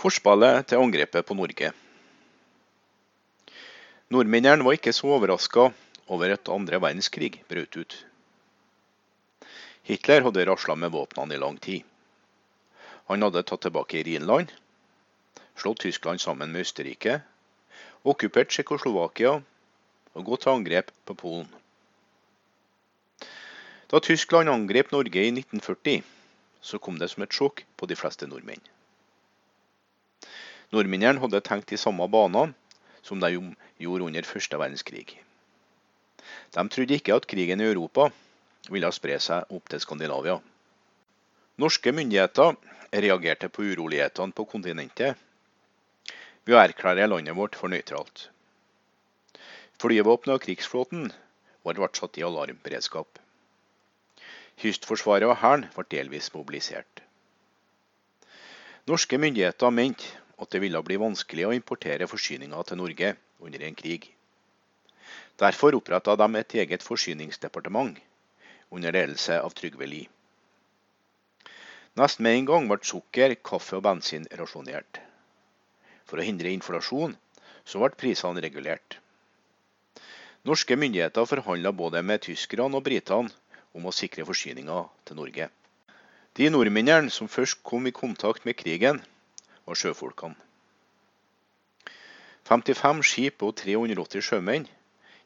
Forspillet til angrepet på Norge. Nordmennene var ikke så overraska over at andre verdenskrig brøt ut. Hitler hadde rasla med våpnene i lang tid. Han hadde tatt tilbake Rhinland, slått Tyskland sammen med Østerrike, okkupert Tsjekkoslovakia og gått til angrep på Polen. Da Tyskland angrep Norge i 1940, så kom det som et sjokk på de fleste nordmenn. Nordmennene hadde tenkt i samme baner som de gjorde under første verdenskrig. De trodde ikke at krigen i Europa ville spre seg opp til Skandinavia. Norske myndigheter reagerte på urolighetene på kontinentet ved å erklære landet vårt for nøytralt. Flyvåpenet og krigsflåten var satt i alarmberedskap. Kystforsvaret og Hæren ble delvis mobilisert. Norske myndigheter mente at det ville bli vanskelig å importere forsyninger til Norge under en krig. Derfor oppretta de et eget forsyningsdepartement under ledelse av Trygve Lie. Nesten med en gang ble sukker, kaffe og bensin rasjonert. For å hindre inflasjon så ble prisene regulert. Norske myndigheter forhandla både med tyskerne og britene om å sikre forsyninger til Norge. De nordmennene som først kom i kontakt med krigen, var sjøfolkene. 55 skip og 380 sjømenn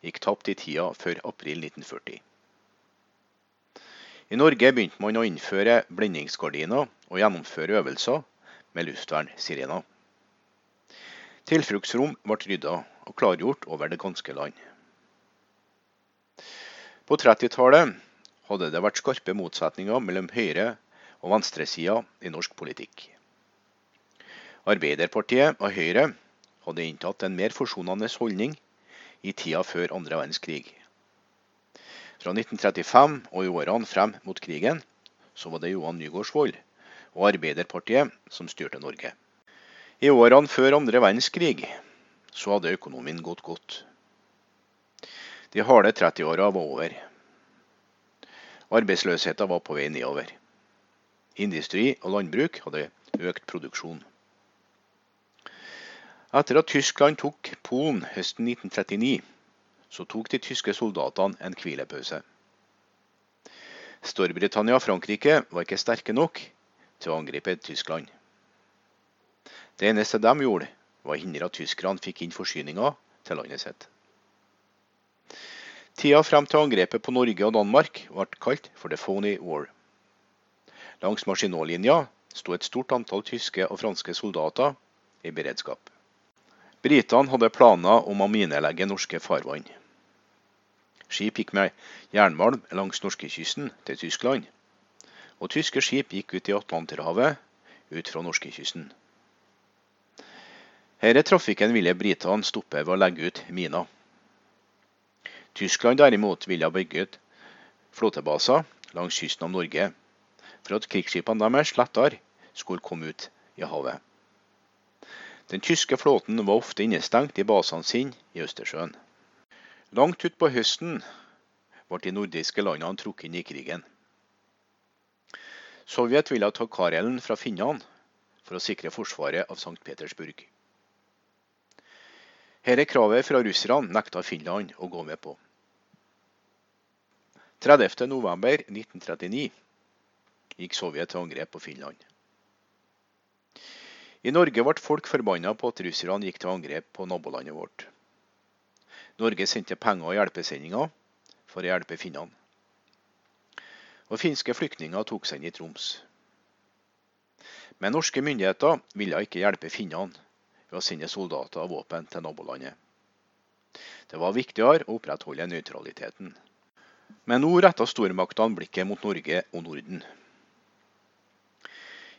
gikk tapt i tida før april 1940. I Norge begynte man å innføre blendingsgardiner og gjennomføre øvelser med luftvernsirener. Tilfluktsrom ble rydda og klargjort over det ganske land. På 30-tallet hadde det vært skarpe motsetninger mellom høyre- og venstresida i norsk politikk. Arbeiderpartiet og Høyre hadde inntatt en mer forsonende holdning i tida før andre verdenskrig. Fra 1935 og i årene frem mot krigen så var det Johan Nygaardsvold og Arbeiderpartiet som styrte Norge. I årene før andre verdenskrig så hadde økonomien gått godt. De harde 30-åra var over. Arbeidsløsheten var på vei nedover. Industri og landbruk hadde økt produksjon. Etter at Tyskland tok Polen høsten 1939, så tok de tyske soldatene en hvilepause. Storbritannia og Frankrike var ikke sterke nok til å angripe Tyskland. Det eneste de gjorde, var å hindre at tyskerne fikk inn forsyninger til landet sitt. Tida frem til angrepet på Norge og Danmark ble kalt for the phony war. Langs Maginot-linja sto et stort antall tyske og franske soldater i beredskap. Britene hadde planer om å minelegge norske farvann. Skip gikk med jernmalm langs norskekysten til Tyskland, og tyske skip gikk ut i Atlanterhavet ut fra norskekysten. Denne trafikken ville britene stoppe ved å legge ut miner. Tyskland derimot ville bygge ut flåtebaser langs kysten av Norge, for at krigsskipene deres lettere skulle komme ut i havet. Den tyske flåten var ofte innestengt i basene sine i Østersjøen. Langt utpå høsten ble de nordiske landene trukket inn i krigen. Sovjet ville ta Karelen fra finnene for å sikre forsvaret av St. Petersburg. Dette kravet fra russerne nekta Finland å gå med på. 30.11.1939 gikk Sovjet til angrep på Finland. I Norge ble folk forbanna på at russerne gikk til angrep på nabolandet vårt. Norge sendte penger og hjelpesendinger for å hjelpe finnene. Og finske flyktninger tok seg inn i Troms. Men norske myndigheter ville ikke hjelpe finnene ved å sende soldater og våpen til nabolandet. Det var viktigere å opprettholde nøytraliteten. Men nå retta stormaktene blikket mot Norge og Norden.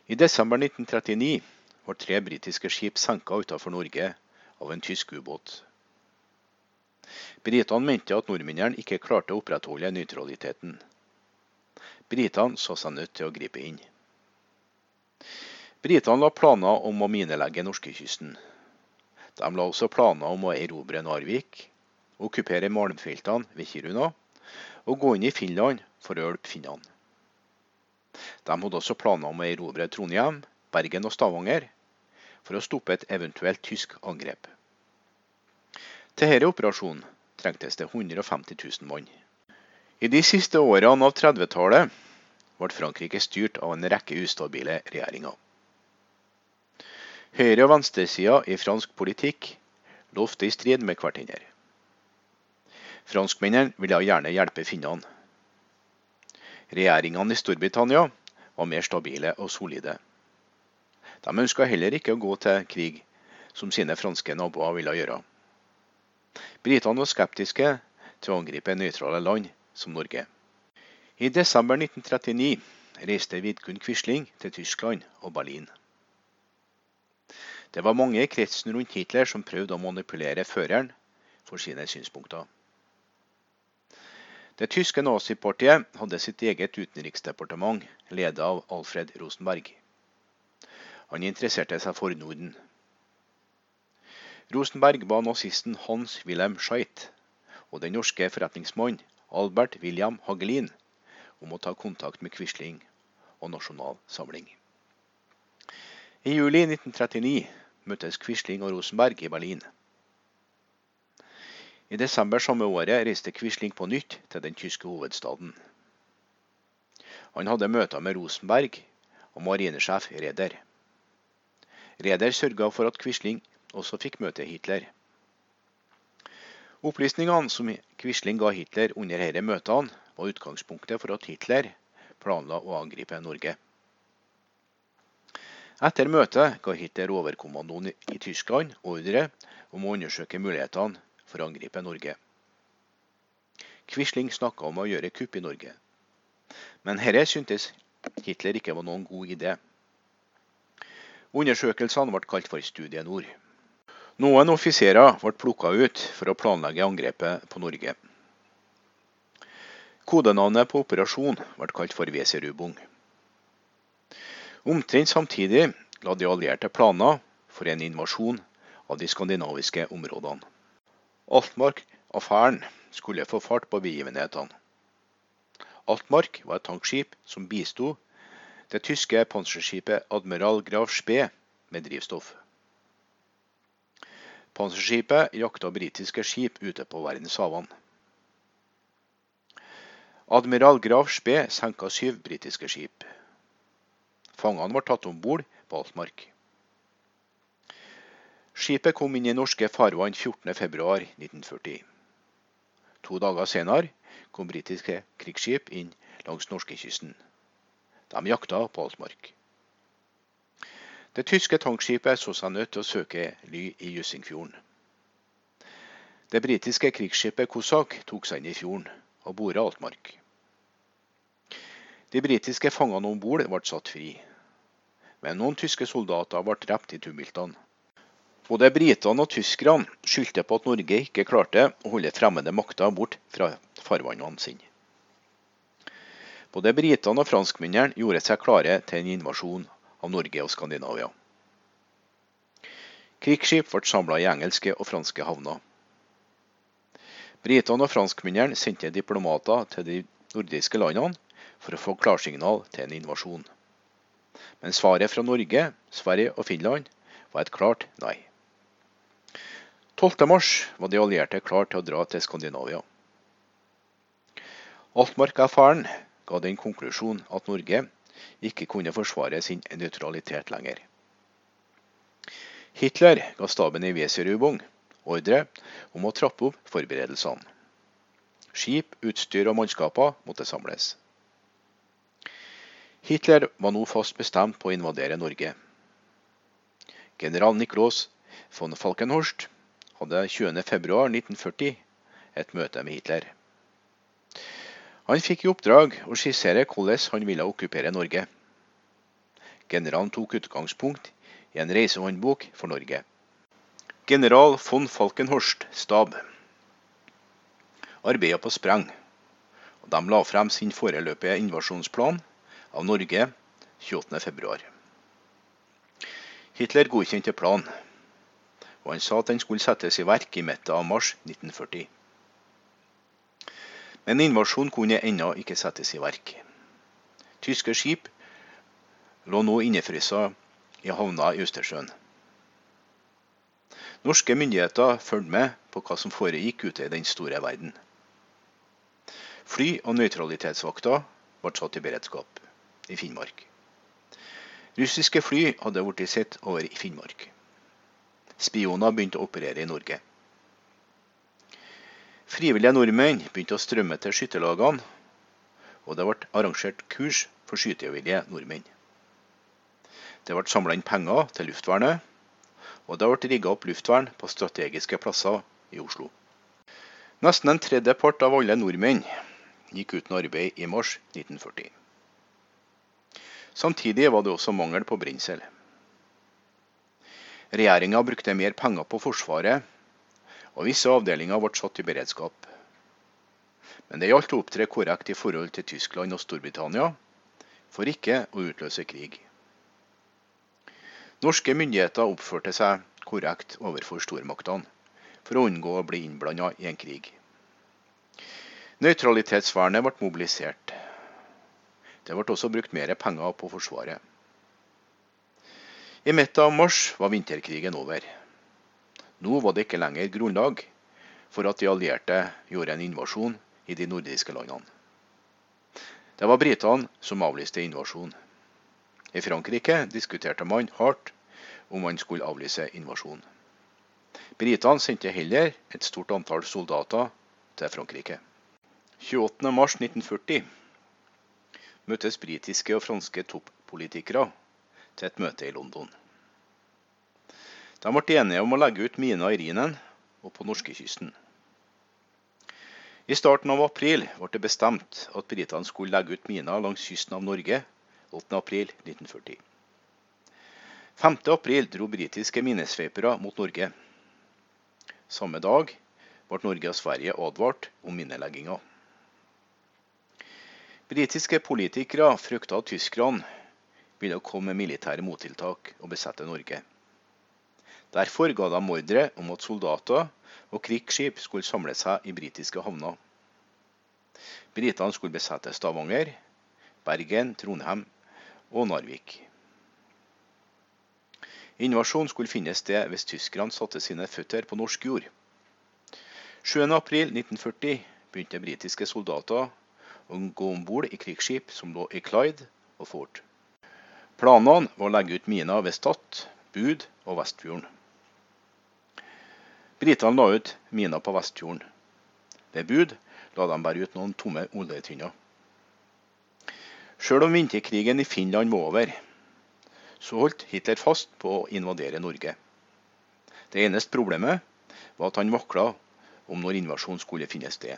I desember 1939 var tre britiske skip senka utenfor Norge av en tysk ubåt. Britene mente at nordmennene ikke klarte å opprettholde nøytraliteten. Britene så seg nødt til å gripe inn. Britene la planer om å minelegge norskekysten. De la også planer om å erobre Narvik, okkupere malmfeltene ved Kiruna og gå inn i Finland for å hjelpe finnene. De hadde også planer om å erobre Trondheim, Bergen og Stavanger for å stoppe et eventuelt tysk angrep. Til denne operasjonen trengtes det 150 000 mann. I de siste årene av 30-tallet ble Frankrike styrt av en rekke ustabile regjeringer. Høyre- og venstresida i fransk politikk lå ofte i strid med hverandre. Franskmennene ville gjerne hjelpe finnene. Regjeringene i Storbritannia var mer stabile og solide. De ønska heller ikke å gå til krig, som sine franske naboer ville gjøre. Britene var skeptiske til å angripe nøytrale land som Norge. I desember 1939 reiste Vidkun Quisling til Tyskland og Berlin. Det var mange i kretsen rundt Hitler som prøvde å manipulere føreren for sine synspunkter. Det tyske nazipartiet hadde sitt eget utenriksdepartement, ledet av Alfred Rosenberg. Han interesserte seg for Norden. Rosenberg ba nazisten Hans Wilhelm Scheidt og den norske forretningsmannen Albert William Hagelin om å ta kontakt med Quisling og Nasjonal Samling. I juli 1939 møttes Quisling og Rosenberg i Berlin. I desember samme året reiste Quisling på nytt til den tyske hovedstaden. Han hadde møter med Rosenberg og marinesjef Reder. Reder sørga for at Quisling også fikk møte Hitler. Opplysningene som Quisling ga Hitler under disse møtene, var utgangspunktet for at Hitler planla å angripe Norge. Etter møtet ga Hitler overkommandoen i Tyskland ordre om å undersøke mulighetene for å angripe Norge. Quisling snakka om å gjøre kupp i Norge, men dette syntes Hitler ikke var noen god idé. Undersøkelsene ble kalt for Studie Nord. Noen offiserer ble plukka ut for å planlegge angrepet på Norge. Kodenavnet på operasjonen ble kalt for Weserubung. Omtrent samtidig la de allierte planer for en invasjon av de skandinaviske områdene. Altmark-affæren skulle få fart på begivenhetene. Altmark var et tankskip som bisto det tyske panserskipet Admiral Graf Spee med drivstoff. Panserskipet jakta britiske skip ute på verdenshavene. Admiral Graf Spee senka syv britiske skip. Fangene var tatt om bord på Altmark. Skipet kom inn i norske farvann 14.2.1940. To dager senere kom britiske krigsskip inn langs norskekysten. De jakta på Altmark. Det tyske tankskipet så seg nødt til å søke ly i Jussingfjorden. Det britiske krigsskipet Kosak tok seg inn i fjorden og bora Altmark. De britiske fangene om bord ble satt fri, men noen tyske soldater ble drept i tumultene. Både britene og tyskerne skyldte på at Norge ikke klarte å holde fremmede makter bort fra farvannene sine. Både britene og franskmennene gjorde seg klare til en invasjon av Norge og Skandinavia. Krigsskip ble samla i engelske og franske havner. Britene og franskmennene sendte diplomater til de nordiske landene for å få klarsignal til en invasjon. Men svaret fra Norge, Sverige og Finland var et klart nei. 12.3 var de allierte klar til å dra til Skandinavia. Altmark-affæren ga den konklusjon at Norge ikke kunne forsvare sin nøytralitet lenger. Hitler ga staben i Weserübung ordre om å trappe opp forberedelsene. Skip, utstyr og mannskaper måtte samles. Hitler var nå fast bestemt på å invadere Norge. General Niklaus von Falkenhorst hadde 20.2.1940 et møte med Hitler. Han fikk i oppdrag å skissere hvordan han ville okkupere Norge. Generalen tok utgangspunkt i en reisehåndbok for Norge. General von Falkenhorst stab arbeidet på spreng, og de la frem sin foreløpige invasjonsplan av Norge 28.2. Hitler godkjente planen, og han sa at den skulle settes i verk i midten av mars 1940. Men invasjonen kunne ennå ikke settes i verk. Tyske skip lå nå innefrysa i havna i Østersjøen. Norske myndigheter fulgte med på hva som foregikk ute i den store verden. Fly og nøytralitetsvakter ble satt i beredskap i Finnmark. Russiske fly hadde blitt sett over i Finnmark. Spioner begynte å operere i Norge. Frivillige nordmenn begynte å strømme til skytterlagene, og det ble arrangert kurs for skytevillige nordmenn. Det ble samla inn penger til luftvernet, og det ble rigga opp luftvern på strategiske plasser i Oslo. Nesten en tredjepart av alle nordmenn gikk uten arbeid i mars 1940. Samtidig var det også mangel på brensel. Regjeringa brukte mer penger på Forsvaret, og visse avdelinger ble satt i beredskap. Men det gjaldt å opptre korrekt i forhold til Tyskland og Storbritannia, for ikke å utløse krig. Norske myndigheter oppførte seg korrekt overfor stormaktene, for å unngå å bli innblanda i en krig. Nøytralitetsvernet ble mobilisert. Det ble også brukt mer penger på Forsvaret. I midten av mars var vinterkrigen over. Nå var det ikke lenger grunnlag for at de allierte gjorde en invasjon i de nordiske landene. Det var britene som avlyste invasjonen. I Frankrike diskuterte man hardt om man skulle avlyse invasjonen. Britene sendte heller et stort antall soldater til Frankrike. 28.3.1940 møttes britiske og franske toppolitikere til et møte i London. De ble enige om å legge ut miner i Rhinen og på norskekysten. I starten av april ble det bestemt at britene skulle legge ut miner langs kysten av Norge 8.4.1940. 5.4 dro britiske minesveipere mot Norge. Samme dag ble Norge og Sverige advart om minelegginga. Britiske politikere frykta at tyskerne ville komme med militære mottiltak og besette Norge. Derfor ga de ordre om at soldater og krigsskip skulle samle seg i britiske havner. Britene skulle besette Stavanger, Bergen, Trondheim og Narvik. Invasjonen skulle finne sted hvis tyskerne satte sine føtter på norsk jord. 7.4.1940 begynte britiske soldater å gå om bord i krigsskip som lå i Clyde og Fort. Planene var å legge ut miner ved Stad, Bud og Vestfjorden. Britene la ut miner på Vestfjorden. Ved Bud la de bare ut noen tomme oljetynner. Sjøl om vinterkrigen i Finland var over, så holdt Hitler fast på å invadere Norge. Det eneste problemet var at han vakla om når invasjonen skulle finne sted.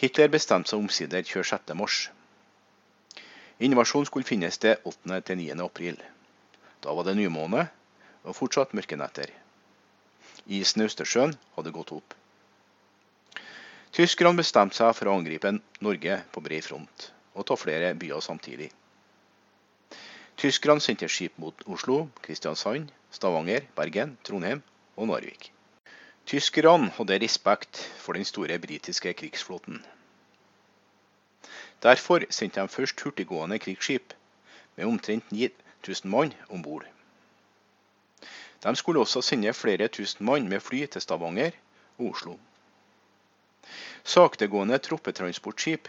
Hitler bestemte seg omsider 26.3. Invasjonen skulle finne sted 8.-9. april. Da var det nymåne og fortsatt mørke netter. Isen i Østersjøen hadde gått opp. Tyskerne bestemte seg for å angripe Norge på bred front og ta flere byer samtidig. Tyskerne sendte skip mot Oslo, Kristiansand, Stavanger, Bergen, Trondheim og Narvik. Tyskerne hadde respekt for den store britiske krigsflåten. Derfor sendte de først hurtiggående krigsskip med omtrent 9000 mann om bord. De skulle også sende flere tusen mann med fly til Stavanger og Oslo. Saktegående troppetransportskip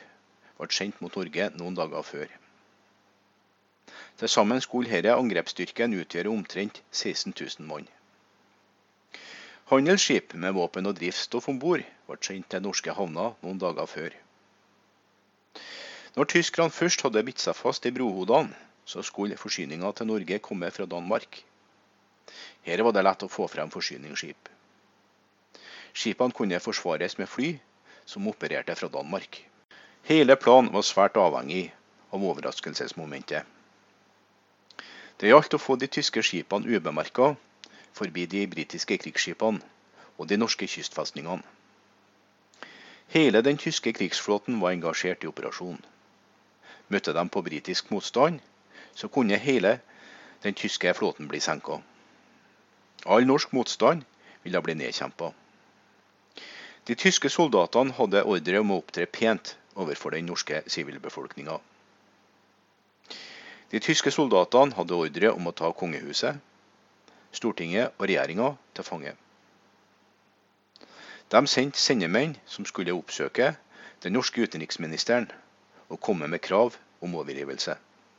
ble sendt mot Norge noen dager før. Til sammen skulle denne angrepsstyrken utgjøre omtrent 16 000 mann. Handelsskip med våpen og drivstoff om bord ble sendt til norske havner noen dager før. Når tyskerne først hadde bitt seg fast i brohodene, så skulle forsyninga til Norge komme fra Danmark. Her var det lett å få frem forsyningsskip. Skipene kunne forsvares med fly som opererte fra Danmark. Hele planen var svært avhengig av overraskelsesmomentet. Det gjaldt å få de tyske skipene ubemerka forbi de britiske krigsskipene og de norske kystfestningene. Hele den tyske krigsflåten var engasjert i operasjonen. Møtte de på britisk motstand, så kunne hele den tyske flåten bli senka. All norsk motstand ville bli nedkjempa. De tyske soldatene hadde ordre om å opptre pent overfor den norske sivilbefolkninga. De tyske soldatene hadde ordre om å ta kongehuset, Stortinget og regjeringa til fange. De sendte sendemenn som skulle oppsøke den norske utenriksministeren og komme med krav om overgivelse.